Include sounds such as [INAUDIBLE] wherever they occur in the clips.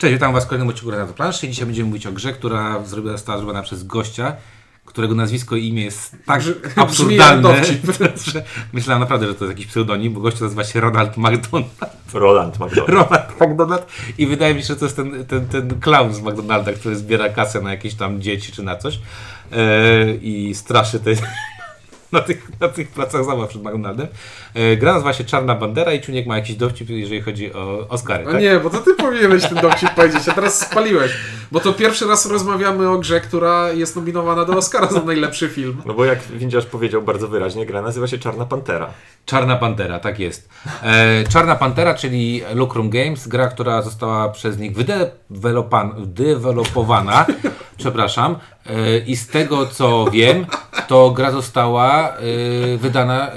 Cześć, witam Was w kolejnym odcinku na planszy. Dzisiaj będziemy mówić o grze, która zrobiła, została zrobiona przez gościa, którego nazwisko i imię jest tak absurdalne, [LAUGHS] że myślałem naprawdę, że to jest jakiś pseudonim, bo gościu nazywa się Ronald McDonald. Roland McDonald. Ronald McDonald i wydaje mi się, że to jest ten, ten, ten clown z McDonalda, który zbiera kasę na jakieś tam dzieci czy na coś e, i straszy te, [LAUGHS] na, tych, na tych placach zabaw przed McDonaldem. E, gra nazywa się Czarna Bandera i Czuniek ma jakiś dowcip, jeżeli chodzi o Oscary. O tak? nie, bo to ty powinieneś ten dowcip powiedzieć, a teraz spaliłeś. Bo to pierwszy raz rozmawiamy o grze, która jest nominowana do Oscara za najlepszy film. No bo jak Windziarz powiedział bardzo wyraźnie, gra nazywa się Czarna Pantera. Czarna Pantera, tak jest. E, Czarna Pantera, czyli Lucrum Games, gra, która została przez nich wydevelopowana, [LAUGHS] przepraszam, i z tego co wiem, to gra została e, wydana e,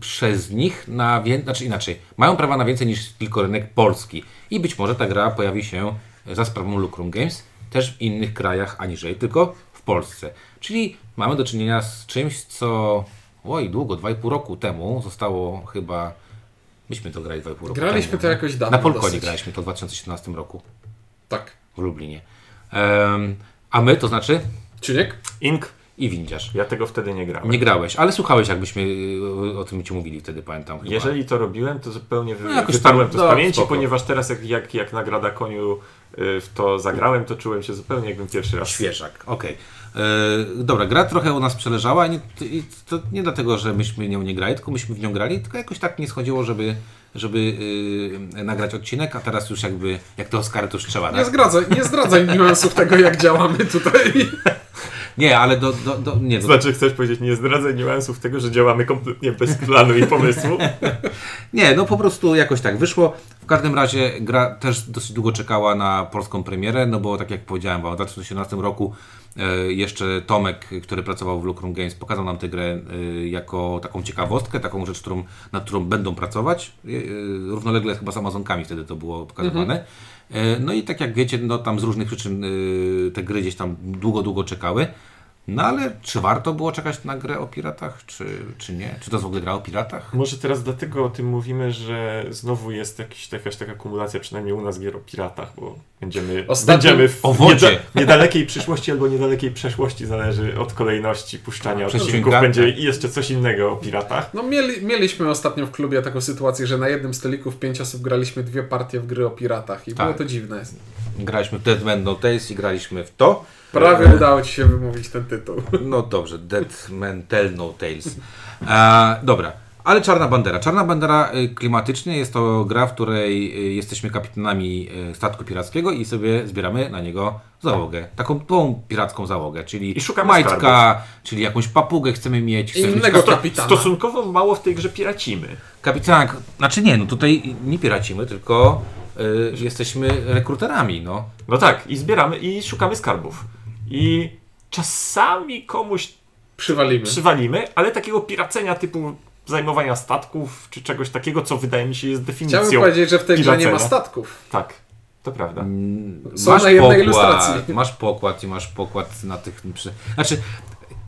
przez nich na więcej, znaczy inaczej, mają prawa na więcej niż tylko rynek polski. I być może ta gra pojawi się za sprawą Lucrum Games też w innych krajach aniżeli tylko w Polsce. Czyli mamy do czynienia z czymś, co oj, długo, 2,5 roku temu zostało chyba. Myśmy to grali 2,5 roku Graliśmy temu. to jakoś dawno Na Polkonie dosyć. graliśmy to w 2017 roku Tak. w Lublinie. Em, a my, to znaczy Czuniek? Ink, i windziarz. ja tego wtedy nie grałem. Nie grałeś, ale słuchałeś, jakbyśmy y, o tym ci mówili wtedy, pamiętam. Chyba. Jeżeli to robiłem, to zupełnie wy... No tam- to z no, pamięci, spoko. ponieważ teraz jak, jak, jak nagrada koniu y, w to zagrałem, to czułem się zupełnie jakbym pierwszy raz. Świeżak, okej. E, Dobra, gra trochę u nas przeleżała i to nie dlatego, że myśmy nią nie grali, tylko myśmy w nią grali, tylko jakoś tak nie schodziło, żeby, żeby yy, nagrać odcinek, a teraz już jakby, jak te Oscary to już trzeba, Nie tak? zdradzaj, nie zdradzaj [LAUGHS] niuansów tego, jak działamy tutaj. Nie, ale do, do, do nie, do, Znaczy, chcesz powiedzieć, nie zdradzaj niuansów tego, że działamy kompletnie bez planu i pomysłu? [LAUGHS] nie, no po prostu jakoś tak wyszło. W każdym razie gra też dosyć długo czekała na polską premierę, no bo tak jak powiedziałem, w 2018 roku e, jeszcze Tomek, który pracował w Lucrum Games, pokazał nam tę grę e, jako taką ciekawostkę, taką rzecz, którą, nad którą będą pracować. E, równolegle chyba z Amazonkami wtedy to było pokazywane. E, No i tak jak wiecie, no tam z różnych przyczyn te gry gdzieś tam długo, długo czekały. No ale czy warto było czekać na grę o piratach, czy, czy nie? Czy to jest w ogóle gra o piratach? Może teraz dlatego o tym mówimy, że znowu jest jakiś, jakaś taka kumulacja, przynajmniej u nas gier o piratach, bo będziemy, Ostatnio- będziemy w O wodzie. nieda- niedalekiej przyszłości albo niedalekiej przeszłości, zależy od kolejności puszczania Przecinka, odcinków, będzie i jeszcze coś innego o piratach. No mieli, mieliśmy ostatnio w klubie taką sytuację, że na jednym stoliku w pięć osób graliśmy dwie partie w gry o piratach i Tak. było to dziwne. Graliśmy w Dead Man No Tales i graliśmy w to. Prawie udało Ci się wymówić ten tytuł. [LAUGHS] No dobrze, Dead Man Tell No Tales. E, dobra, ale Czarna Bandera. Czarna Bandera y, klimatycznie jest to gra, w której y, jesteśmy kapitanami statku pirackiego i sobie zbieramy na niego załogę. Taką tą piracką załogę, czyli I szukamy majtka, czyli jakąś papugę chcemy mieć. Chcemy mieć Innego kapi- kapitana. Stosunkowo mało w tej grze piracimy. kapitana. Znaczy nie, no tutaj nie piracimy, tylko y, jesteśmy rekruterami, no. No tak, i zbieramy, i szukamy skarbów. I czasami komuś Przywalimy. przywalimy, ale takiego piracenia typu zajmowania statków, czy czegoś takiego, co wydaje mi się jest definicją. Chciałbym powiedzieć, że w tej grze nie ma piracenia. statków. Tak, to prawda. Są na jednej ilustracji. Masz pokład i masz pokład na tych... Przy... Znaczy,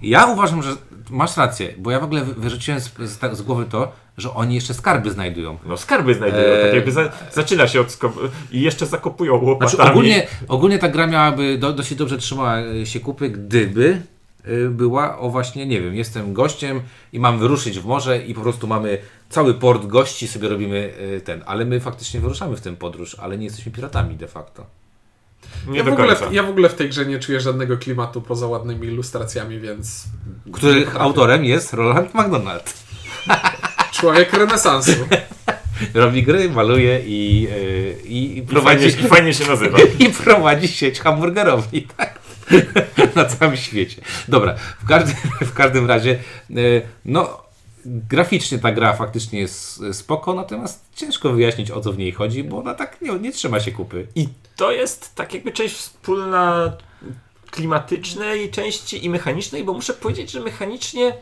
ja uważam, że masz rację, bo ja w ogóle wy- wyrzuciłem z, z, z głowy to, że oni jeszcze skarby znajdują. No skarby znajdują, Eee. tak jakby za, zaczyna się od i jeszcze zakopują łopatami. Znaczy, ogólnie, ogólnie ta gra miałaby do, dosyć dobrze trzymała e, się kupy, gdyby e, była o właśnie, nie wiem, jestem gościem i mam wyruszyć w morze i po prostu mamy cały port gości, sobie robimy e, ten, ale my faktycznie wyruszamy w tę podróż, ale nie jesteśmy piratami de facto. Nie Ja w, do ogóle, końca. ja w ogóle w tej grze nie czuję żadnego klimatu poza ładnymi ilustracjami, więc Których autorem jest Roland McDonald. [LAUGHS] człowiek renesansu. [LAUGHS] Robi gry, maluje i, e, i, i I prowadzi, fajnie, I fajnie się nazywa. [LAUGHS] i prowadzi sieć hamburgerowni, tak? Na całym świecie. Dobra, w każdym, w każdym razie, e, no, graficznie ta gra faktycznie jest spoko, natomiast ciężko wyjaśnić o co w niej chodzi, bo ona tak nie, nie trzyma się kupy. I to jest tak jakby część wspólna klimatycznej części i mechanicznej, bo muszę powiedzieć, że mechanicznie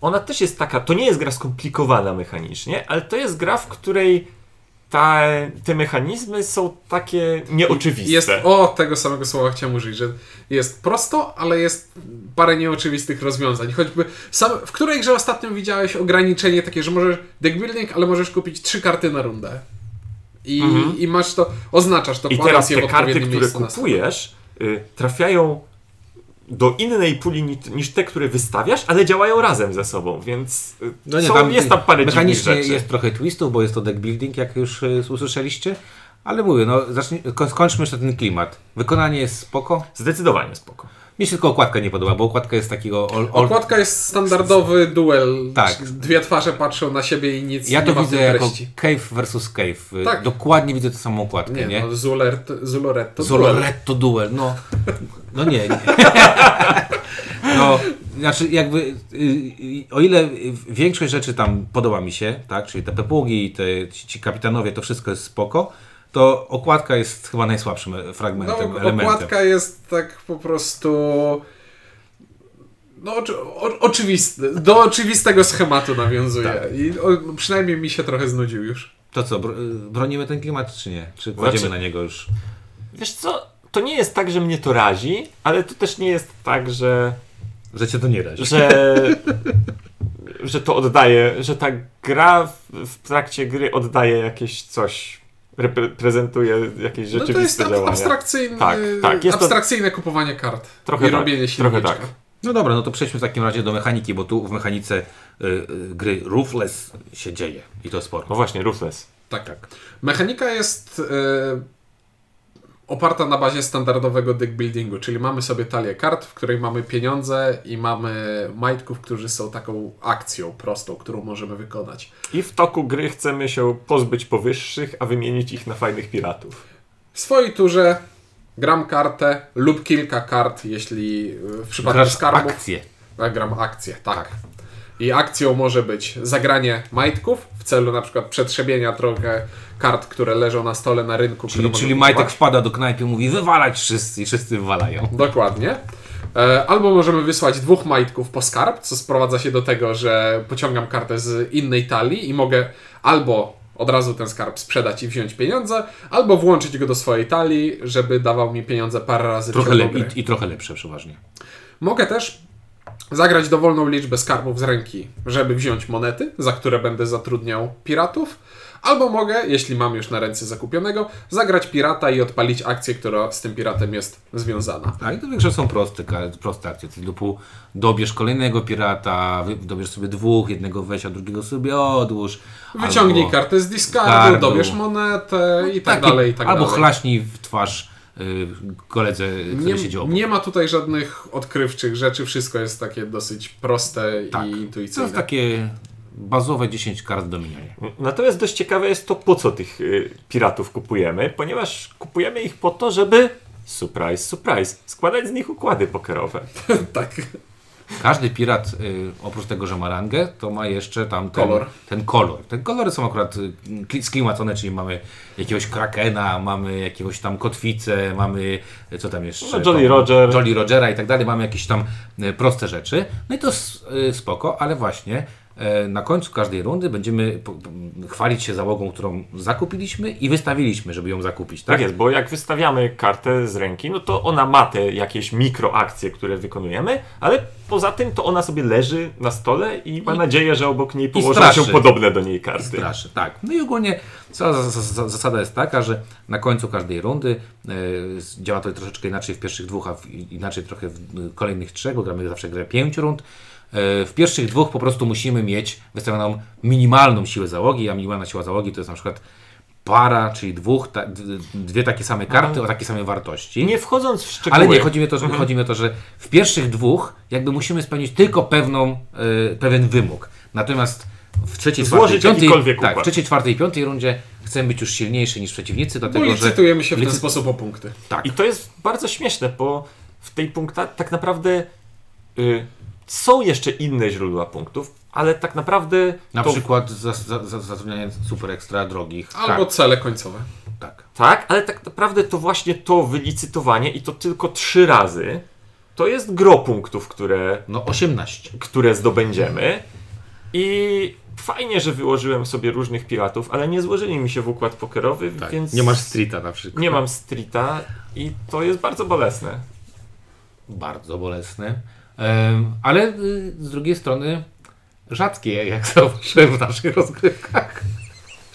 ona też jest taka, to nie jest gra skomplikowana mechanicznie, ale to jest gra, w której ta, te mechanizmy są takie nieoczywiste. Jest, o, tego samego słowa chciałem użyć, że jest prosto, ale jest parę nieoczywistych rozwiązań. Choćby sam, w której grze ostatnio widziałeś ograniczenie takie, że możesz deck building, ale możesz kupić trzy karty na rundę. I, i masz to, oznaczasz to, Mhm. I teraz te karty, które kupujesz, y, trafiają do innej puli ni- niż te, które wystawiasz, ale działają razem ze sobą, więc y, No nie, są, tam jest tam parę Mechanicznie rzeczy. jest trochę twistów, bo jest to deck building, jak już y, usłyszeliście. Ale mówię, no zacznij, ko- skończmy jeszcze ten klimat. Wykonanie jest spoko. Zdecydowanie spoko. Mi się tylko okładka nie podoba, bo okładka jest takiego... All, all... Okładka jest standardowy duel. Tak. Dwie twarze patrzą na siebie i nic Ja nie to ma w widzę tym jako. Cave versus Cave. Tak. Dokładnie widzę tę samą okładkę, Nie, nie? no Zulert, Zuloretto duel. Zoloretto Duel, no. No nie. nie. [LAUGHS] No, znaczy jakby, y, y, o ile większość rzeczy tam podoba mi się, tak, czyli te pepugi, te, ci kapitanowie, to wszystko jest spoko, to okładka jest chyba najsłabszym e- No, fragmentem, elementem. okładka jest tak po prostu... No, o, oczywisty, do oczywistego schematu nawiązuje. Tak. I o, przynajmniej mi się trochę znudził już. To co, bro, bronimy ten klimat, czy nie? Czy kładziemy Znaczy- na niego już? Wiesz co, to nie jest tak, że mnie to razi, ale to też nie jest tak, że Że cię to nie razi. że, [LAUGHS] że to oddaje, że ta gra w, w trakcie gry oddaje jakieś coś, reprezentuje jakieś No to jest rzeczywiste działania. abstrakcyjny, Tak, tak, jest to- abstrakcyjne kupowanie kart Trochę i tak, robienie trochę silniczka. tak. No dobra, no to przejdźmy w takim razie do mechaniki, bo tu w mechanice y, y, gry Ruthless się dzieje i to sporo. No właśnie, Ruthless. Tak, tak. Mechanika jest e, oparta na bazie standardowego deck buildingu, czyli mamy sobie talię kart, w której mamy pieniądze i mamy majtków, którzy są taką akcją prostą, którą możemy wykonać. I w toku gry chcemy się pozbyć powyższych, a wymienić ich na fajnych piratów. W swojej turze gram kartę lub kilka kart, jeśli e, w przypadku Grasz skarbów... akcję. Ja gram akcję, tak. I akcją może być zagranie majtków w celu na przykład przetrzebienia trochę kart, które leżą na stole na rynku. Czyli, czyli Majtek kupować. wpada do knajpy i mówi wywalać wszyscy i wszyscy wywalają. Dokładnie. E, Albo możemy wysłać dwóch majtków po skarb, co sprowadza się do tego, że pociągam kartę z innej talii i mogę albo od razu ten skarb sprzedać i wziąć pieniądze, albo włączyć go do swojej talii, żeby dawał mi pieniądze parę razy Trochę w ciągu i, I trochę lepsze przeważnie. Mogę też zagrać dowolną liczbę skarbów z ręki, żeby wziąć monety, za które będę zatrudniał piratów. Albo mogę, jeśli mam już na ręce zakupionego, zagrać pirata i odpalić akcję, która z tym piratem jest związana. A i to większość są proste, proste akcje. Typu dobierz kolejnego pirata, dobierz sobie dwóch, jednego weź, a drugiego sobie odłóż. Wyciągnij albo, kartę z discardu, dobierz monetę i tak Taki- dalej, i tak Albo dalej. chlaśnij w twarz koledze, który Nie, siedzi obok. nie ma tutaj żadnych odkrywczych rzeczy, wszystko jest takie dosyć proste Tak. i To intuicyjne. jest takie bazowe 10 kart Dominionie. Natomiast dość ciekawe jest to, po co tych y, piratów kupujemy, ponieważ kupujemy ich po to, żeby surprise, surprise, składać z nich układy pokerowe. [LAUGHS] tak. Każdy pirat, y, oprócz tego, że ma rangę, to ma jeszcze tam ten Kolor. Ten kolor. Te kolory są akurat y, kli- sklimacone, czyli mamy jakiegoś krakena, mamy jakiegoś tam kotwicę, mamy y, co tam jeszcze? No, Jolly Roger. Jolly Rogera i tak dalej. Mamy jakieś tam proste rzeczy. No i to y, spoko, ale właśnie na końcu każdej rundy będziemy chwalić się załogą, którą zakupiliśmy i wystawiliśmy, żeby ją zakupić, Tak tak? jest, bo jak wystawiamy kartę z ręki, no to ona ma te jakieś mikroakcje, które wykonujemy, ale poza tym to ona sobie leży na stole i ma nadzieję, że obok niej położą się podobne do niej karty. Straszy, tak. No i ogólnie cała zas- zas- zasada jest taka, że na końcu każdej rundy e, działa to troszeczkę inaczej w pierwszych dwóch, a w, inaczej trochę w e, kolejnych trzech, bo gramy zawsze grę pięciu rund. E, w pierwszych dwóch po prostu musimy mieć wystawioną minimalną siłę załogi, a minimalna siła załogi to jest na przykład para, czyli dwóch, ta, dwie takie same karty o takiej samej wartości. Nie wchodząc w szczegóły. Ale nie, chodzi mi, o to, że, chodzi mi o to, że w pierwszych dwóch jakby musimy spełnić tylko pewną, e, pewien wymóg. Natomiast w trzeciej, Złożyć czwartej, piątej, tak, w trzeciej, czwartej i piątej rundzie chcemy być już silniejsi niż przeciwnicy, Bo dlatego że... licytujemy się w ten licy- sposób o punkty. Tak, I to jest bardzo śmieszne, bo w tej punkta tak naprawdę y, są jeszcze inne źródła punktów, ale tak naprawdę na to, przykład za, za, za, zatrudnianie super ekstra drogich. Albo tak, cele końcowe. tak. tak, ale tak naprawdę to właśnie to wylicytowanie i to tylko trzy razy to jest gro punktów, które, No 18. które zdobędziemy i fajnie, że wyłożyłem sobie różnych piratów, ale nie złożyli mi się w układ pokerowy, Tak. więc Nie masz streeta na przykład. nie mam streeta i to jest bardzo bolesne. Bardzo bolesne. Ale y, z drugiej strony rzadkie, jak [LAUGHS] zauważyłem w naszych rozgrywkach.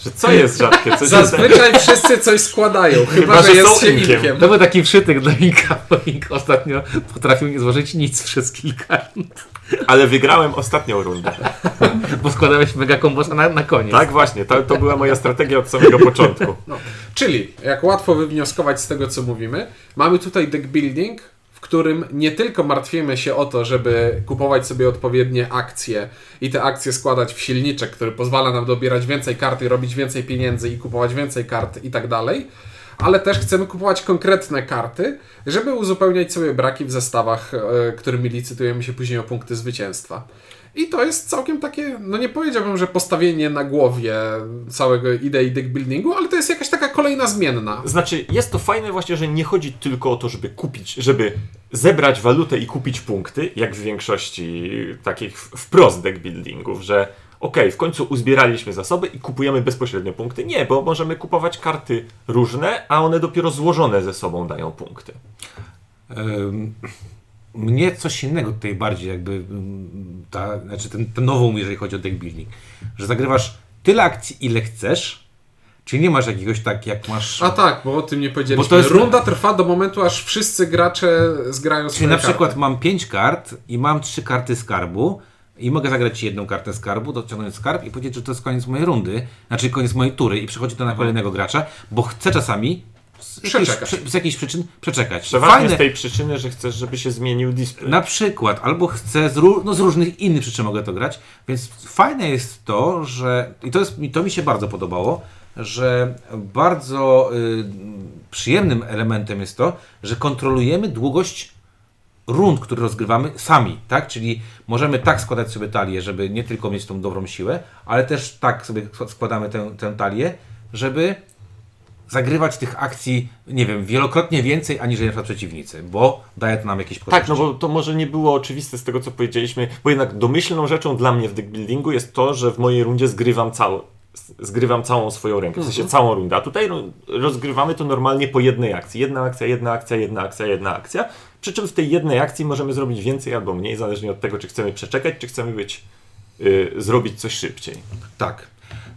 Że co jest rzadkie? Zazwyczaj wszyscy coś składają, chyba, Chyba, że że jest się inkiem. inkiem. To był taki przytyk do Inka, bo Ink ostatnio potrafił nie złożyć nic przez kilka rund, Ale wygrałem ostatnią rundę. bo składałeś mega kombosa na, na koniec. Tak, właśnie. To, to była moja strategia od samego początku. No. Czyli, jak łatwo wywnioskować z tego, co mówimy, mamy tutaj deck building, którym nie tylko martwimy się o to, żeby kupować sobie odpowiednie akcje i te akcje składać w silniczek, który pozwala nam dobierać więcej kart i robić więcej pieniędzy i kupować więcej kart i tak dalej, ale też chcemy kupować konkretne karty, żeby uzupełniać sobie braki w zestawach, e, którymi licytujemy się później o punkty zwycięstwa. I to jest całkiem takie, no nie powiedziałbym, że postawienie na głowie całego idei deck buildingu, ale to jest jakaś taka kolejna zmienna. Znaczy, jest to fajne właśnie, że nie chodzi tylko o to, żeby kupić, żeby zebrać walutę i kupić punkty, jak w większości takich wprost deck buildingów, że okej, w końcu uzbieraliśmy zasoby i kupujemy bezpośrednio punkty. Nie, bo możemy kupować karty różne, a one dopiero złożone ze sobą dają punkty. Ym, Mnie coś innego tutaj bardziej jakby ym, ta, znaczy ten, ten nową, jeżeli chodzi o deck building, że zagrywasz tyle akcji, ile chcesz, czyli nie masz jakiegoś tak, jak masz... A tak, bo o tym nie powiedzieliśmy. Bo to jest- Runda trwa do momentu, aż wszyscy gracze zgrają swoje Czyli na karty. przykład mam 5 kart i mam 3 karty skarbu i mogę zagrać jedną kartę skarbu, dociągnąć skarb i powiedzieć, że to jest koniec mojej rundy, znaczy koniec mojej tury i przechodzi to na kolejnego gracza, bo chcę czasami z Przeczekać. przy- z jakichś przyczyn przeczekać. Przeważnie Fajne, z tej przyczyny, że chcesz, żeby się zmienił display. na przykład, albo chcę z, no z różnych innych przyczyn mogę to grać, więc fajne jest to, że i to, jest, to mi się bardzo podobało, że bardzo y, przyjemnym elementem jest to, że kontrolujemy długość rund, które rozgrywamy sami, tak? Czyli możemy tak składać sobie talię, żeby nie tylko mieć tą dobrą siłę, ale też tak sobie składamy tę, tę talię, żeby zagrywać tych akcji, nie wiem, wielokrotnie więcej aniżeli na przykład przeciwnicy, bo daje to nam jakieś Tak, no bo to może nie było oczywiste z tego, co powiedzieliśmy, bo jednak domyślną rzeczą dla mnie w deckbuildingu jest to, że w mojej rundzie zgrywam całą, zgrywam całą swoją rękę, w sensie całą rundę, a tutaj ro- rozgrywamy to normalnie po jednej akcji. Jedna akcja, jedna akcja, jedna akcja, jedna akcja, przy czym w tej jednej akcji możemy zrobić więcej albo mniej, zależnie od tego, czy chcemy przeczekać, czy chcemy być, y, zrobić coś szybciej. Tak.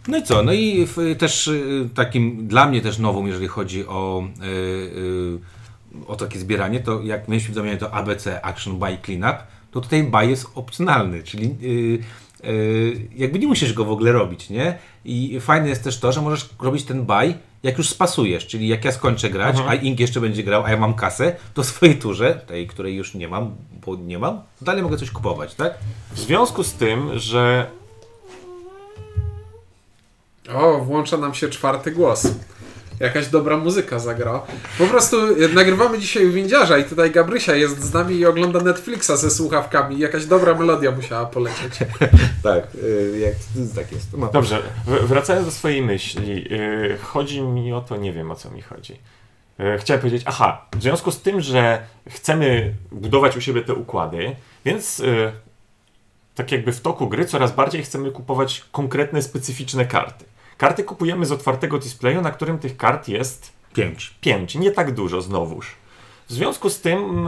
No i co? No i w, też y, takim dla mnie też nową, jeżeli chodzi o, y, y, o takie zbieranie, to jak mieliśmy w domenie to ABC Action Buy Cleanup, to tutaj buy jest opcjonalny, czyli y, y, jakby nie musisz go w ogóle robić, nie? I fajne jest też to, że możesz robić ten buy jak już spasujesz, czyli jak ja skończę grać, a Ink jeszcze będzie grał, a ja mam kasę, to w swojej turze, tej, której już nie mam, bo nie mam, dalej mogę coś kupować, tak? W związku z tym, że O, włącza nam się czwarty głos. Jakaś dobra muzyka zagra. Po prostu e, nagrywamy dzisiaj windziarza i tutaj Gabrysia jest z nami i ogląda Netflixa ze słuchawkami. Jakaś dobra melodia musiała polecieć. [LAUGHS] Tak, jak, tak jest. No. Dobrze, wracając do swojej myśli, yy, chodzi mi o to, nie wiem o co mi chodzi. Chciałem powiedzieć, aha, w związku z tym, że chcemy budować u siebie te układy, więc yy, tak jakby w toku gry coraz bardziej chcemy kupować konkretne, specyficzne karty. Karty kupujemy z otwartego displayu, na którym tych kart jest Pięć. 5, nie tak dużo znowuż. W związku z tym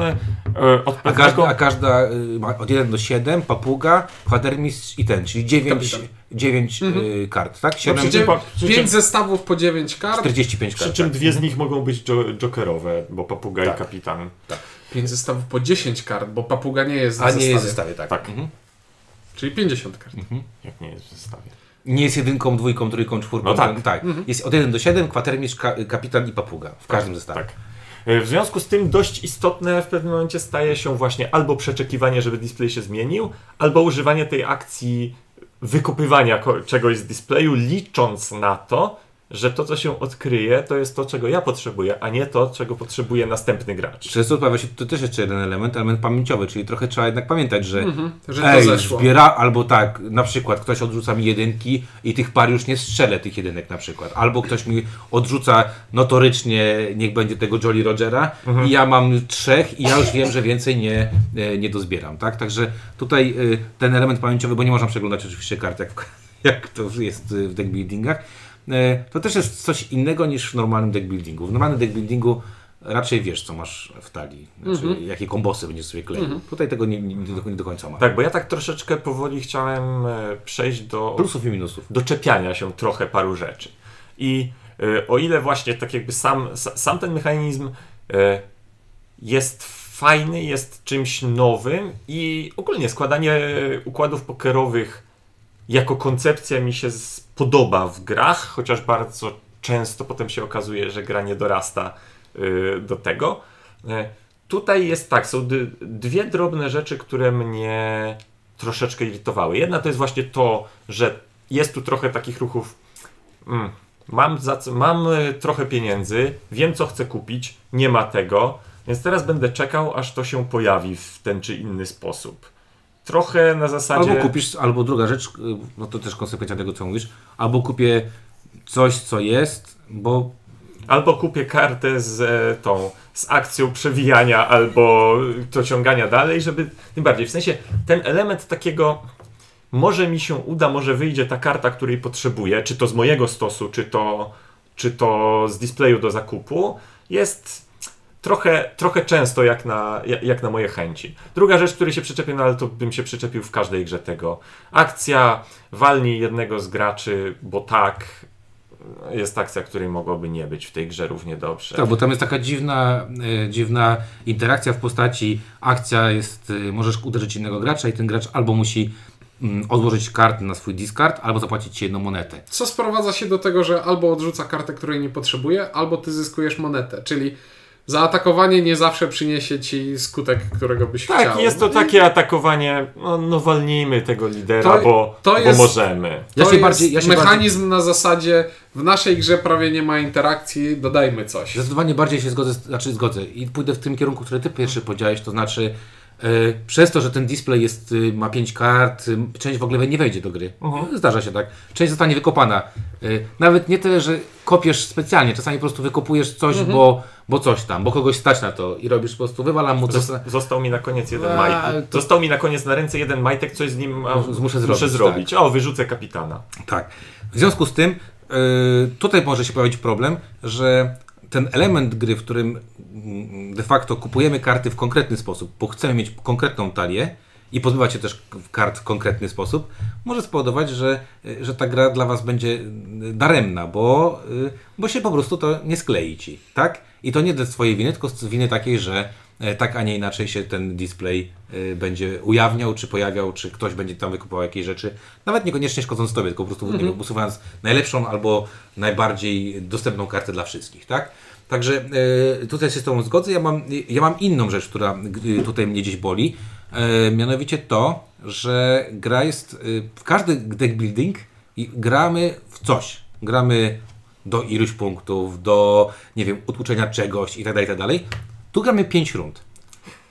yy, od A pewnego... każda, a każda y, ma od 1 do 7, papuga, kwatermistrz i ten, czyli 9, Kapitan. 9 y, kart, tak? No, 7, przy czym po- przy czym- pięć zestawów po dziewięć kart. 45 Przy kart. czym tak. dwie z nich mogą być jo- jokerowe, bo papuga Tak. i kapitan. Pięć zestawów po 10 kart, bo papuga nie jest w A nie zestawie. jest w zestawie, tak. Tak. Mhm. Czyli 50 kart. Jak nie jest w zestawie. Nie jest jedynką, dwójką, trójką, czwórką. No tak. ten- tak. Jest od 1 do 7, kwatermistrz, ka, kapitan i papuga w każdym zestawie. Tak. E, W związku z tym dość istotne w pewnym momencie staje się właśnie albo przeczekiwanie, żeby display się zmienił, albo używanie tej akcji wykopywania ko- czegoś z displayu, licząc na to, że to, co się odkryje, to jest to, czego ja potrzebuję, a nie to, czego potrzebuje następny gracz. Często pojawia się tu też jeszcze jeden element, element pamięciowy, czyli trochę trzeba jednak pamiętać, że, że to ej, zbiera, albo tak, na przykład ktoś odrzuca mi jedynki i tych par już nie strzelę tych jedynek na przykład, albo ktoś mi odrzuca notorycznie, niech będzie tego Jolly Rogera i ja mam trzech i ja już wiem, że więcej nie, e, nie dozbieram, tak? Także tutaj y, ten element pamięciowy, bo nie można przeglądać oczywiście kart, jak, jak to jest w deckbuildingach, e, to też jest coś innego niż w normalnym deckbuildingu. W normalnym deckbuildingu e, raczej wiesz, co masz w talii. Znaczy, jakie kombosy będziesz sobie kleił. Tutaj tego nie, nie, nie, do, nie do końca ma. Tak, bo ja tak troszeczkę powoli chciałem e, przejść do Plusów i minusów. doczepiania się trochę paru rzeczy. I e, o ile właśnie tak jakby sam, sa- sam ten mechanizm e, jest fajny, jest czymś nowym i ogólnie składanie układów pokerowych jako koncepcja mi się podoba w grach, chociaż bardzo często potem się okazuje, że gra nie dorasta y, do tego. E, Tutaj jest tak, są dwie drobne rzeczy, które mnie troszeczkę irytowały. Jedna to jest właśnie to, że jest tu trochę takich ruchów. Mm, mam, za, mam y, trochę pieniędzy, wiem co chcę kupić, nie ma tego, więc teraz będę czekał, aż to się pojawi w ten czy inny sposób. Trochę na zasadzie. Albo kupisz, albo druga rzecz, y, no to też konsekwencja tego, co mówisz, albo kupię coś, co jest, bo Albo kupię kartę z e, tą, z akcją przewijania, albo dociągania dalej, żeby. Tym bardziej, w sensie ten element takiego. Może mi się uda, może wyjdzie ta karta, której potrzebuję, czy to z mojego stosu, czy to, czy to z displayu do zakupu, jest trochę, trochę często jak na, jak- na moje chęci. Druga rzecz, której się przyczepię, no ale to bym się przyczepił w każdej grze tego. Akcja, walnij jednego z graczy, bo tak, jest akcja, której mogłoby nie być w tej grze równie dobrze. Tak, bo tam jest taka dziwna, e, dziwna interakcja w postaci akcja jest, e, możesz uderzyć innego gracza i ten gracz albo musi mm, odłożyć kartę na swój discard, albo zapłacić ci jedną monetę. Co sprowadza się do tego, że albo odrzuca kartę, której nie potrzebuje, albo ty zyskujesz monetę. Czyli zaatakowanie nie zawsze przyniesie ci skutek, którego byś Tak, chciał. jest to takie atakowanie, no, no walnijmy tego lidera, To- bo, to bo jest- możemy. Ja to się jest bardziej- ja się mechanizm na zasadzie w naszej grze prawie nie ma interakcji, dodajmy coś. Zdecydowanie bardziej się zgodzę, znaczy zgodzę i pójdę w tym kierunku, który ty pierwszy powiedziałeś, to znaczy przez to, że ten display jest, y, ma 5 kart, y, część w ogóle nie wejdzie do gry. Zdarza się tak. Część zostanie wykopana. Y, nawet nie tyle, że kopiesz specjalnie, czasami po prostu wykopujesz coś, bo, bo coś tam, bo kogoś stać na to i robisz po prostu, wywalam mu to. Zos- Został mi na koniec jeden A, majtek. to- Został mi na koniec na ręce jeden majtek, coś z nim a, Muszę muszę zrobić, zrobić. O, wyrzucę kapitana. Tak. W związku z tym, y, tutaj może się pojawić problem, że ten element gry, w którym de facto kupujemy karty w konkretny sposób, bo chcemy mieć konkretną talię i pozbywać się też kart w konkretny sposób, może spowodować, że, że ta gra dla Was będzie daremna, bo, y, bo się po prostu to nie sklei Ci, tak? I to nie ze swojej winy, tylko z winy takiej, że tak, a nie inaczej się ten display y, będzie ujawniał, czy pojawiał, czy ktoś będzie tam wykupował jakieś rzeczy, nawet niekoniecznie szkodząc Tobie, tylko po prostu nie wiem, usuwając najlepszą albo najbardziej dostępną kartę dla wszystkich, tak? Także e, tutaj się z Tobą zgodzę. Ja mam, ja mam inną rzecz, która tutaj mnie gdzieś boli. E, mianowicie to, że gra jest w każdy deck building i gramy w coś. Gramy do iluś punktów, do nie wiem, utłuczenia czegoś i tak dalej, i tak dalej. Tu gramy 5 rund.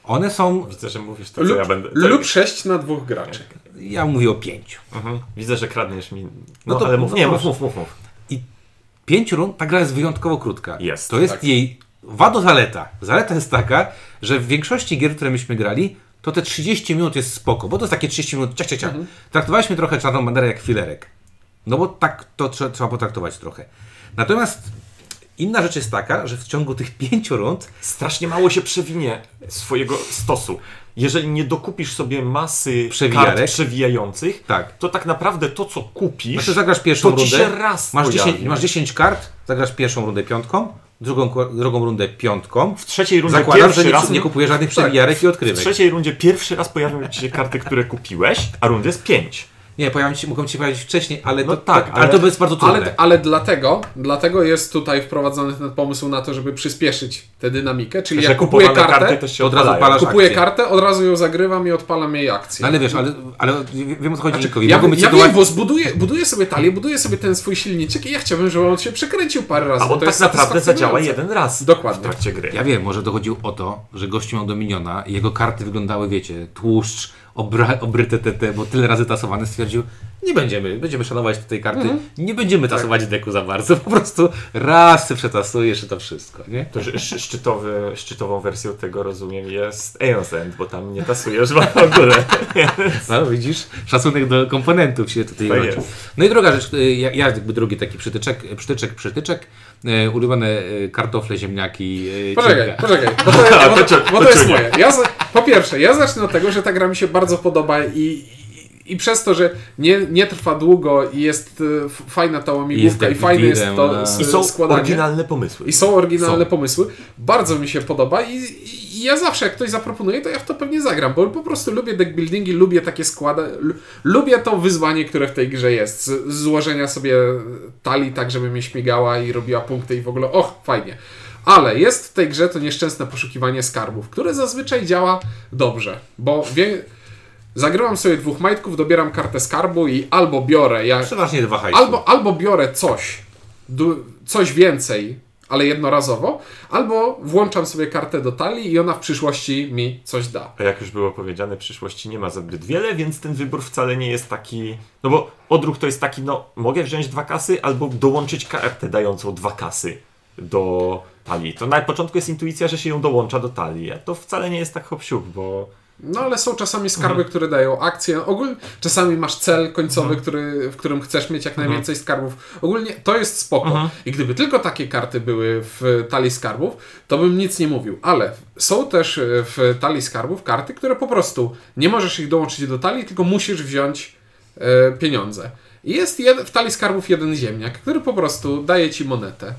One są, Widzę, że mówisz to, co Lub, ja będę. lub sześć na dwóch graczy. ja mówię o 5. Mhm. Widzę, że kradniesz mi. No, No to- ale mów, no nie, to mów, mów, mów, mów. I 5 rund, ta gra jest wyjątkowo krótka. Jest, To jest tak. jej wado zaleta. Zaleta jest taka, że w większości gier, które myśmy grali, to te 30 minut jest spoko, bo to jest takie 30 minut ciach, ciach, ciach. Traktowaliśmy trochę Czarną Banderę jak filerek. No bo tak to trze- trzeba potraktować trochę. Natomiast inna rzecz jest taka, że w ciągu tych 5 rund Strasznie mało się przewinie swojego stosu. Jeżeli nie dokupisz sobie masy Przewijarek. kart przewijających, tak. to tak naprawdę to, co kupisz, Znaczy zagrasz pierwszą to ci rundę, się raz masz pojawi. 10, masz 10 kart, zagrasz pierwszą rundę piątką, drugą, drugą rundę piątką. w trzeciej rundzie Zakładam, pierwszy że nie, raz nie kupujesz żadnych Tak. przewijarek i W odkrywek. trzeciej rundzie pierwszy raz pojawią ci się karty, które kupiłeś, a rundy jest pięć. Nie, pojawią ci, mogą ci pojawić wcześniej, ale No to, tak, to, ale, ale- to jest bardzo trudne. Ale, ale dlatego, dlatego jest tutaj wprowadzony ten pomysł na to, żeby przyspieszyć tę dynamikę, czyli Że jak kupuję kartę, karty się od razu odpalasz kupuję akcję. kartę, od razu ją zagrywam i odpalam jej akcję. Ale wiesz, ale, ale wiem o co chodzi Nikowi. Ja, ja sytuacje- wiem, bo zbuduję, buduję sobie talię, buduję sobie ten swój silniczek i ja chciałbym, żeby on się przekręcił parę razy. A bo on to tak jest naprawdę zadziała jeden raz Dokładnie. w trakcie gry. Ja wiem, może dochodziło o to, że gościu miał Dominiona i jego karty wyglądały, wiecie, tłuszcz, obryte te, te, bo tyle razy tasowany, stwierdził, nie będziemy, będziemy szanować tej karty, Mhm. nie Tak. będziemy tasować deku za bardzo, [LAUGHS] po prostu raz przetasujesz to wszystko, nie? To że sz- szczytowy, szczytową wersją tego rozumiem jest Aeon's End, bo tam nie tasujesz w ogóle. [LAUGHS] No widzisz, szacunek do komponentów się tutaj Tak rodzi. jest. No i druga rzecz, y, ja, ja jakby drugi taki przytyczek, przytyczek, przytyczek, e, ulubione e, kartofle, ziemniaki, e, Poczekaj, cienka. poczekaj, bo to, bo [LAUGHS] to bo to jest moje. Ja po pierwsze, ja zacznę od tego, że ta gra mi się bardzo podoba i, i, przez to, że nie, nie trwa długo i jest y, fajna ta łamigłówka i fajne jest to s- I są składanie. oryginalne pomysły. I są oryginalne Są. pomysły. Bardzo mi się podoba i, i ja zawsze jak ktoś zaproponuje, to ja w to pewnie zagram, bo po prostu lubię deckbuildingi, lubię takie składy, lu- lubię to wyzwanie, które w tej grze jest. Z, złożenia sobie talii tak, żeby mnie śmigała i robiła punkty i w ogóle, och, fajnie. Ale jest w tej grze to nieszczęsne poszukiwanie skarbów, które zazwyczaj działa dobrze, bo wie, zagrywam sobie dwóch majtków, dobieram kartę skarbu i albo biorę, Przeważnie dwa hajsy. Albo, albo biorę coś, coś więcej, ale jednorazowo, albo włączam sobie kartę do talii i ona w przyszłości mi coś da. A jak już było powiedziane, przyszłości nie ma zbyt wiele, więc ten wybór wcale nie jest taki. No bo odruch to jest taki, no mogę wziąć dwa kasy albo dołączyć kartę dającą dwa kasy do talii. To na początku jest intuicja, że się ją dołącza do talii, a to wcale nie jest tak hop bo No ale są czasami skarby, które dają akcję. Ogólnie czasami masz cel końcowy, który, w którym chcesz mieć jak najwięcej skarbów. Ogólnie to jest spoko. I gdyby tylko takie karty były w talii skarbów, to bym nic nie mówił. Ale są też e, w talii skarbów karty, które po prostu nie możesz ich dołączyć do talii, tylko musisz wziąć e, pieniądze. I jest jed, w talii skarbów jeden ziemniak, który po prostu daje ci monetę.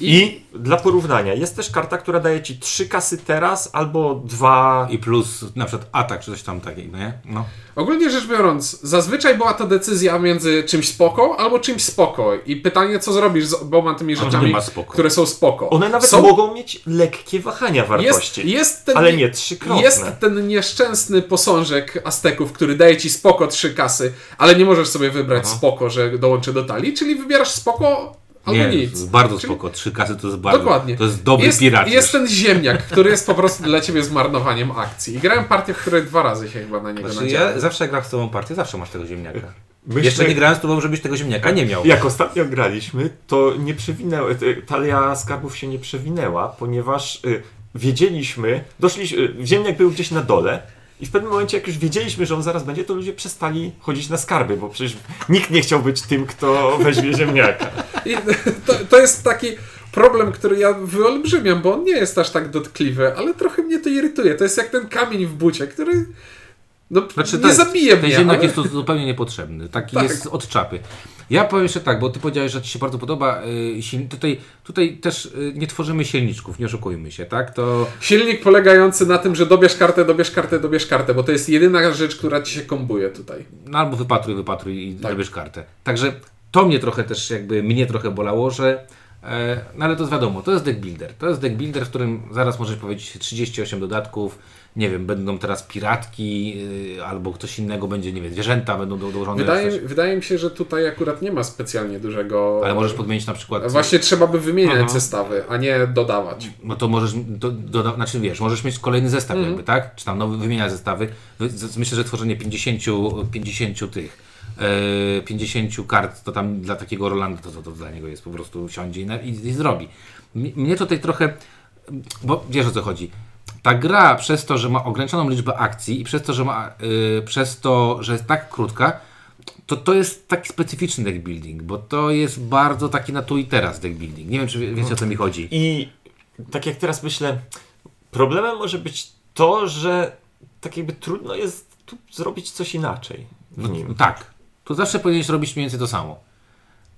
I dla porównania, jest też karta, która daje ci trzy kasy teraz albo dwa. I plus na przykład atak czy coś tam takiego, nie? No. Ogólnie rzecz biorąc, zazwyczaj była to decyzja między czymś spoko albo czymś spoko. I pytanie, co zrobisz z oboma tymi rzeczami, które są spoko. One nawet są, mogą mieć lekkie wahania jest, wartości, jest ten, ale nie trzykrotne. Jest ten nieszczęsny posążek Azteków, który daje ci spoko trzy kasy, ale nie możesz sobie wybrać spoko, że dołączy do talii, czyli wybierasz spoko albo Nie, nic. bardzo Czyli- spoko. Trzy kasy to jest bardzo. Dokładnie. To jest dobry jest, pirat. Jest ten ziemniak, który jest po prostu dla ciebie zmarnowaniem akcji. I grałem partię, w której dwa razy się chyba na niego Znaczy, nadziałem. ja zawsze gram z tobą partię, zawsze masz tego ziemniaka. Myśmy- Jeszcze nie grałem z tobą, żebyś tego ziemniaka nie miał. Jak ostatnio graliśmy, to nie przewinęła, y, talia skarbów się nie przewinęła, ponieważ y, wiedzieliśmy, doszliśmy, y, ziemniak był gdzieś na dole i w pewnym momencie, jak już wiedzieliśmy, że on zaraz będzie, to ludzie przestali chodzić na skarby, bo przecież nikt nie chciał być tym, kto weźmie ziemniaka. I to, to jest taki problem, który ja wyolbrzymiam, bo on nie jest aż tak dotkliwy, ale trochę mnie to irytuje. To jest jak ten kamień w bucie, który no, Znaczy, nie jest- zabije Ten mnie. ziemniak ale... jest tu zupełnie niepotrzebny. Taki Tak. jest od czapy. Ja powiem jeszcze tak, bo ty powiedziałeś, że ci się bardzo podoba. y, tutaj, tutaj też y, nie tworzymy silniczków, nie oszukujmy się, tak? To Silnik polegający na tym, że dobierz kartę, dobierz kartę, dobierz kartę, bo to jest jedyna rzecz, która ci się kombuje tutaj. no, albo wypatruj, wypatruj i Tak. zabierz kartę. Także to mnie trochę też jakby, mnie trochę bolało, że e, no ale to jest wiadomo, to jest deck builder. To jest deck builder, w którym zaraz możesz powiedzieć 38 dodatków, nie wiem, będą teraz piratki, y, albo ktoś innego będzie, nie wiem, zwierzęta będą do- dołożone. Wydaje, coś. wydaje mi się, że tutaj akurat nie ma specjalnie dużego... Ale możesz podmienić na przykład. Właśnie trzeba by wymieniać Aha. zestawy, a nie dodawać. No to możesz, do, doda, znaczy wiesz, możesz mieć kolejny zestaw Mhm. jakby, tak? Czy tam nowy, wymieniać zestawy. Myślę, że tworzenie 50, 50 tych, 50 kart, to tam dla takiego Rolanda, to, to, to dla niego jest po prostu siądzie i, i, i zrobi. Mnie tutaj trochę, bo wiesz o co chodzi. Ta gra przez to, że ma ograniczoną liczbę akcji i przez to, że ma, y, przez to, że jest tak krótka, to to jest taki specyficzny deck building, bo to jest bardzo taki na tu i teraz deck building. Nie wiem, czy wie- wiecie o co mi chodzi. I tak jak teraz myślę, problemem może być to, że tak jakby trudno jest tu zrobić coś inaczej. No, tak. To zawsze powinieneś robić mniej więcej to samo.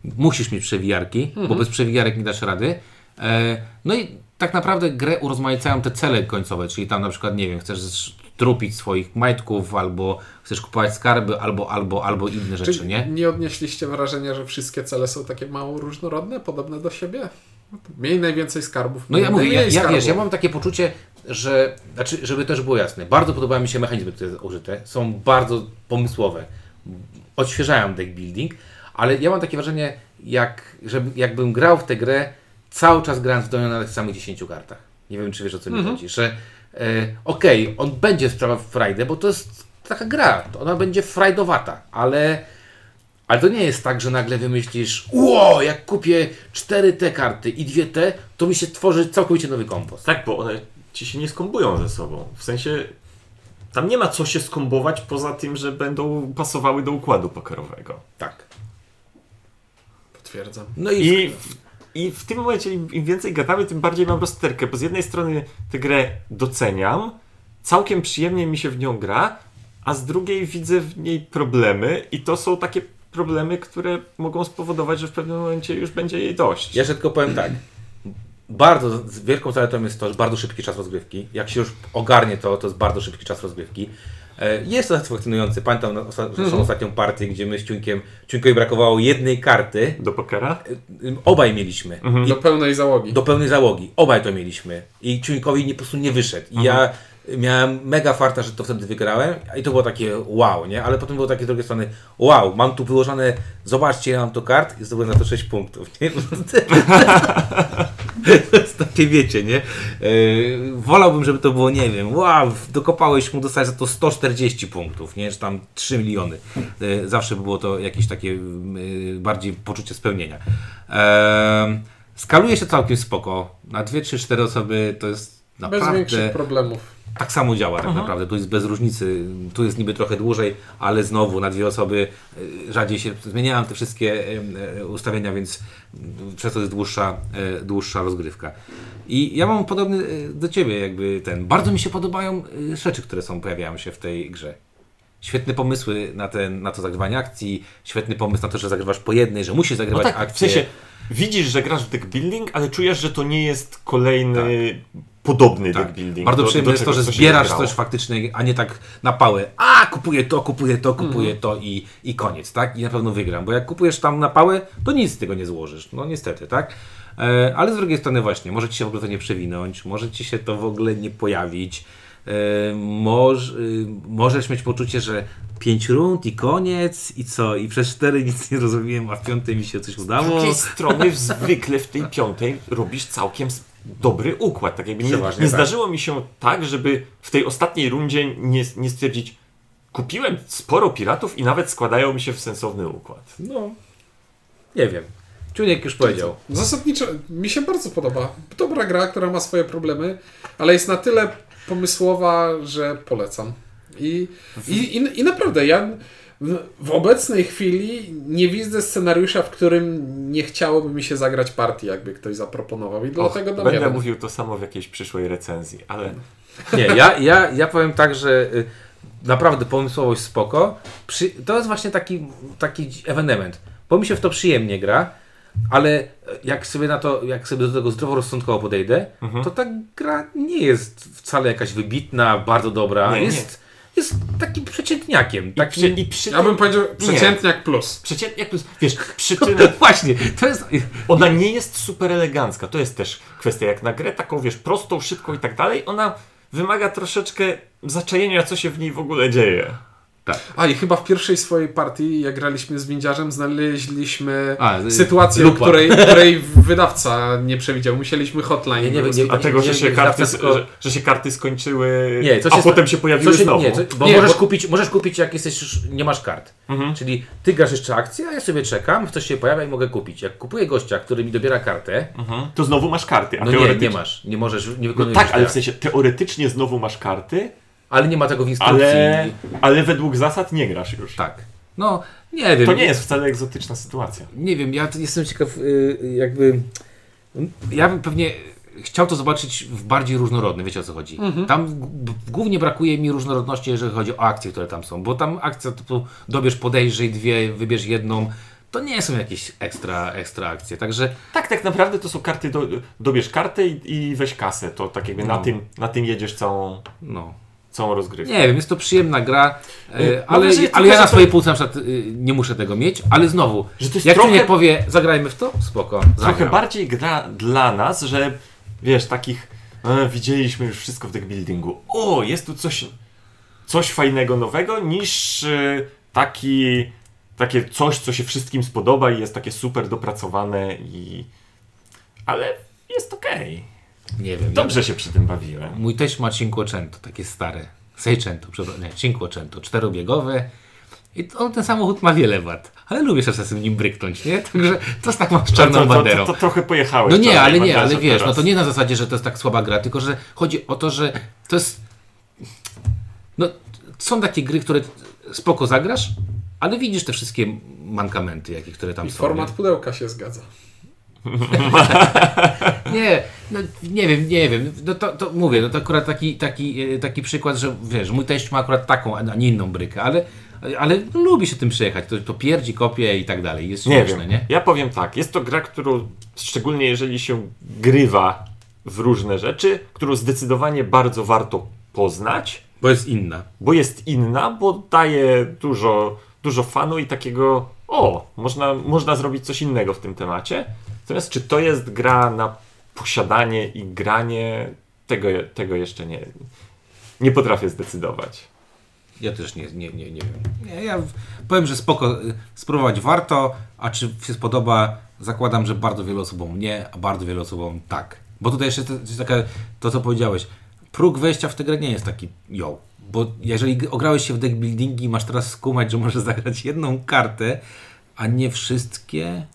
Musisz mieć przewijarki, Mhm. bo bez przewijarek nie dasz rady. E, no i tak naprawdę grę urozmaicają te cele końcowe, czyli tam na przykład, nie wiem, chcesz trupić swoich majtków, albo chcesz kupować skarby, albo, albo, albo inne rzeczy, Czy nie? nie odnieśliście wrażenia, że wszystkie cele są takie mało różnorodne, podobne do siebie? Miej najwięcej skarbów. No ja mówię, ja, ja skarbów. wiesz, ja mam takie poczucie, że, znaczy, żeby też było jasne, bardzo podobają mi się mechanizmy, które są użyte, są bardzo pomysłowe, odświeżają deck building, ale ja mam takie wrażenie, jak, że jakbym grał w tę grę, cały czas grając w domu na tych samych 10 kartach. Nie wiem, czy wiesz o co mi Mhm. chodzi, że e, okej, on będzie sprawa w Friday, bo to jest taka gra, to ona będzie frajdowata, ale, ale to nie jest tak, że nagle wymyślisz, ło, jak kupię cztery te karty i dwie te, to mi się tworzy całkowicie nowy kompost. Tak, bo one ci się nie skombują ze sobą. W sensie tam nie ma co się skombować poza tym, że będą pasowały do układu pokerowego. Tak. Potwierdzam. No i, I w, I w tym momencie im, im więcej gadamy, tym bardziej mam rozterkę, bo z jednej strony tę grę doceniam, całkiem przyjemnie mi się w nią gra, a z drugiej widzę w niej problemy i to są takie problemy, które mogą spowodować, że w pewnym momencie już będzie jej dość. Ja tylko powiem tak. Bardzo z wielką zaletą jest to, że bardzo szybki czas rozgrywki. Jak się już ogarnie to, to jest bardzo szybki czas rozgrywki. E, Jest to satysfakcjonujący. Pamiętam na osta- zresztą ostatnią partię, gdzie my z Ciunkiem, Ciunkowi brakowało jednej karty. Do pokera? Y, Obaj mieliśmy. I Do pełnej załogi. do pełnej załogi. Obaj to mieliśmy. I Ciuńkowi nie, po prostu nie wyszedł. I ja miałem mega farta, że to wtedy wygrałem. I to było takie wow, nie? Ale potem było takie z drugiej strony wow, mam tu wyłożone, zobaczcie, ja mam tu kart i zdobyłem na to 6 punktów, nie? To jest takie, wiecie, nie? Yy, wolałbym, żeby to było, nie wiem, wow, dokopałeś mu, dostać za to 140 punktów, nie? Czy tam 3 miliony. Yy, zawsze by było to jakieś takie yy, bardziej poczucie spełnienia. Skaluje się całkiem spoko. Na 2, 3, 4 osoby to jest Bez naprawdę większych problemów. Tak samo działa tak naprawdę. Tu jest bez różnicy. Tu jest niby trochę dłużej, ale znowu na dwie osoby e, rzadziej się zmieniałem te wszystkie e, e, ustawienia, więc mm, przez to jest dłuższa, dłuższa rozgrywka. I ja mam podobny do ciebie jakby ten. Bardzo mi się podobają rzeczy, które są pojawiają się w tej grze. Świetne pomysły na, ten, na to zagrywanie akcji, świetny pomysł na to, że zagrywasz po jednej, że musisz No zagrywać tak, w akcję. sensie widzisz, że grasz w deck building, ale czujesz, że to nie jest kolejny podobny Tak. building. Bardzo do- przyjemne do jest to, że zbierasz coś faktycznie, a nie tak na pałę. A, kupuję to, kupuję to, kupuję to i, i koniec, tak? I na pewno wygram. Bo jak kupujesz tam na pałę, to nic z tego nie złożysz. No niestety, tak? E, ale z drugiej strony właśnie, może ci się w ogóle to nie przewinąć, może ci się to w ogóle nie pojawić. E, moż, y, możesz mieć poczucie, że pięć rund i koniec i co? I przez cztery nic nie rozumiem, a w piątej mi się coś Z udało. drugiej strony [LAUGHS] zwykle w tej piątej robisz całkiem dobry układ. Tak jakby nie, nie tak. zdarzyło mi się tak, żeby w tej ostatniej rundzie nie, nie stwierdzić kupiłem sporo piratów i nawet składają mi się w sensowny układ. No, nie wiem. Czuniek już powiedział. Zasadniczo mi się bardzo podoba. Dobra gra, która ma swoje problemy, ale jest na tyle pomysłowa, że polecam. I, i, i, i naprawdę ja w, w obecnej chwili nie widzę scenariusza, w którym nie chciałoby mi się zagrać partii, jakby ktoś zaproponował. I dlatego dam Będę mówił to samo w jakiejś przyszłej recenzji, ale Nie, ja, ja, ja powiem tak, że y, naprawdę pomysłowość spoko. Przy, to jest właśnie taki, taki ewenement, bo mi się w to przyjemnie gra, ale jak sobie na to, jak sobie do tego zdroworozsądkowo podejdę, Mhm. to ta gra nie jest wcale jakaś wybitna, bardzo dobra. Nie, nie. Jest, takim przeciętniakiem. i Takim... przy, i przy Ja bym powiedział przeciętniak plus. przeciętnie, plus, wiesz, [LAUGHS] przy tym Właśnie, to jest... ona nie jest super elegancka. To jest też kwestia, jak na grę taką, wiesz, prostą, szybką i tak dalej, ona wymaga troszeczkę zaczajenia, co się w niej w ogóle dzieje. A i chyba w pierwszej swojej partii, jak graliśmy z windziarzem, znaleźliśmy A, sytuację, której, której wydawca nie przewidział. Musieliśmy hotline. Nie, nie, nie, nie, Dlatego, że, się karty, że, że się karty skończyły, Nie, a potem się pojawiły się, znowu. Nie, co, bo Nie, możesz, bo- Kupić, możesz kupić jak jesteś już, nie masz kart. Mhm. Czyli ty grasz jeszcze akcję, a ja sobie czekam, coś się pojawia i mogę kupić. Jak kupuję gościa, który mi dobiera kartę, Mhm. To znowu masz karty, a no nie, teoretycznie... nie masz, nie możesz, nie No wykonujesz tak, ale tego. w sensie teoretycznie znowu masz karty, ale nie ma tego w instrukcji. ale, ale według zasad nie grasz już. Tak. No, nie wiem. To nie jest wcale egzotyczna sytuacja. Nie wiem, ja jestem ciekaw, y, jakby. Ja bym pewnie chciał to zobaczyć w bardziej różnorodny, wiecie o co chodzi. Tam g- głównie brakuje mi różnorodności, jeżeli chodzi o akcje, które tam są, bo tam akcja typu dobierz, podejrzyj dwie, wybierz jedną. To nie są jakieś ekstra, ekstra akcje, także Tak, tak naprawdę to są karty, do, dobierz kartę i, i weź kasę. To tak jakby na, No. tym, na tym jedziesz całą, no. Całą rozgrywkę. Nie wiem, jest to przyjemna gra, Mam ale, wrażenie ale tylko, ja na to- swojej półce na przykład y, nie muszę tego mieć, ale znowu, jak trochę- człowiek powie, zagrajmy w to, spoko, Trochę zagram. bardziej gra dla nas, że wiesz, takich e, widzieliśmy już wszystko w deck buildingu. O, jest tu coś, coś fajnego, nowego, niż e, taki, takie coś, co się wszystkim spodoba i jest takie super dopracowane i... Ale jest okej. Nie wiem, Dobrze się przy tym bawiłem. Mój teść ma Cinquecento, takie stare. Seicento, przepraszam, nie, Cinquecento, czterobiegowe. I on ten samochód ma wiele wad, ale lubię się czasem nim bryknąć, nie? Także to jest tak mam z czarną to, to, banderą. to, to trochę pojechałeś. No nie, ale nie, ale wiesz, no teraz. to nie na zasadzie, że to jest tak słaba gra, tylko że chodzi o to, że to jest. No, są takie gry, które spoko zagrasz, ale widzisz te wszystkie mankamenty, jakie, które tam I są. format pudełka się zgadza. [LAUGHS] Nie, no, nie wiem, nie wiem. No to, to mówię, no to akurat taki, taki, e, taki przykład, że wiesz, mój teść ma akurat taką, a nie inną brykę, ale, ale lubi się tym przejechać. To, to pierdzi, kopie i tak dalej. Jest Nie śmieszne, wiem. nie? Ja powiem tak, jest to gra, którą szczególnie jeżeli się grywa w różne rzeczy, którą zdecydowanie bardzo warto poznać, Bo jest inna. bo jest inna, bo daje dużo, dużo fanu i takiego o, można, można zrobić coś innego w tym temacie. Natomiast czy to jest gra na posiadanie i granie, tego, tego jeszcze nie, nie potrafię zdecydować. Ja też nie, nie, nie, nie wiem. Ja w- powiem, że spoko, spróbować warto, a czy się spodoba, zakładam, że bardzo wielu osobom nie, a bardzo wielu osobom tak. Bo tutaj jeszcze to, co powiedziałeś, próg wejścia w tę grę nie jest taki yo. Bo jeżeli ograłeś się w deck buildingi, masz teraz skumać, że możesz zagrać jedną kartę, a nie wszystkie.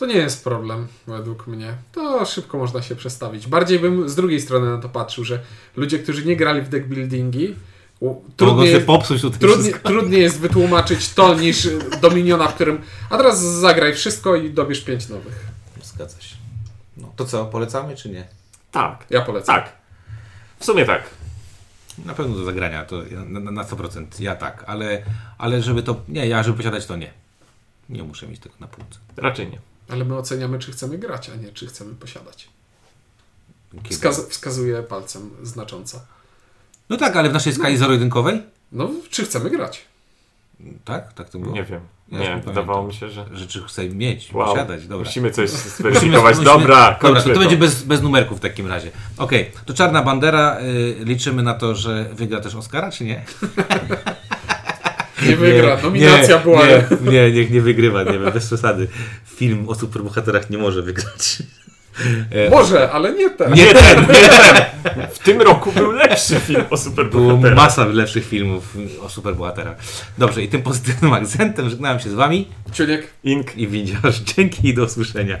To nie jest problem, według mnie. To szybko można się przestawić. Bardziej bym z drugiej strony na to patrzył, że ludzie, którzy nie grali w deck buildingi, trudniej jest, popsuć tutaj trudniej, trudniej jest wytłumaczyć to niż y, Dominiona, w którym a teraz zagraj wszystko i dobierz pięć nowych. Zgadza się. No, to co, polecamy czy nie? Tak, Ja polecam. tak. W sumie tak. Na pewno do zagrania, to na, na 100%. Ja tak, ale, ale żeby to. Nie, ja żeby posiadać to nie. Nie muszę mieć tego na półce. Raczej nie. Ale my oceniamy, czy chcemy grać, a nie czy chcemy posiadać. Wskaz wskazuje palcem znacząco. No tak, ale w naszej skali zero-jedynkowej? No, czy chcemy grać? Tak? Tak to było? Nie wiem. Ja Nie, wydawało mi się, że. Że czy chcę mieć, Wow. posiadać, dobra. Musimy coś [LAUGHS] Musimy- zweryfikować. musimy- Dobra, Dobra, to, to będzie bez, bez numerków w takim razie. Okej, to Czarna Bandera, y, liczymy na to, że wygra też Oscara, czy nie? [LAUGHS] Nie wygra. Nominacja nie, była. Nie, [LAUGHS] nie, niech nie wygrywa, nie wiem, bez przesady. Film o superbohaterach nie może wygrać. E, Może, ale nie ten. Nie ten, nie ten! W tym roku był lepszy film o Było superbohaterach. masa lepszych filmów o superbohaterach. Dobrze, i tym pozytywnym akcentem żegnałem się z Wami Ciuniek. Ink. i widzisz. Dzięki i do usłyszenia.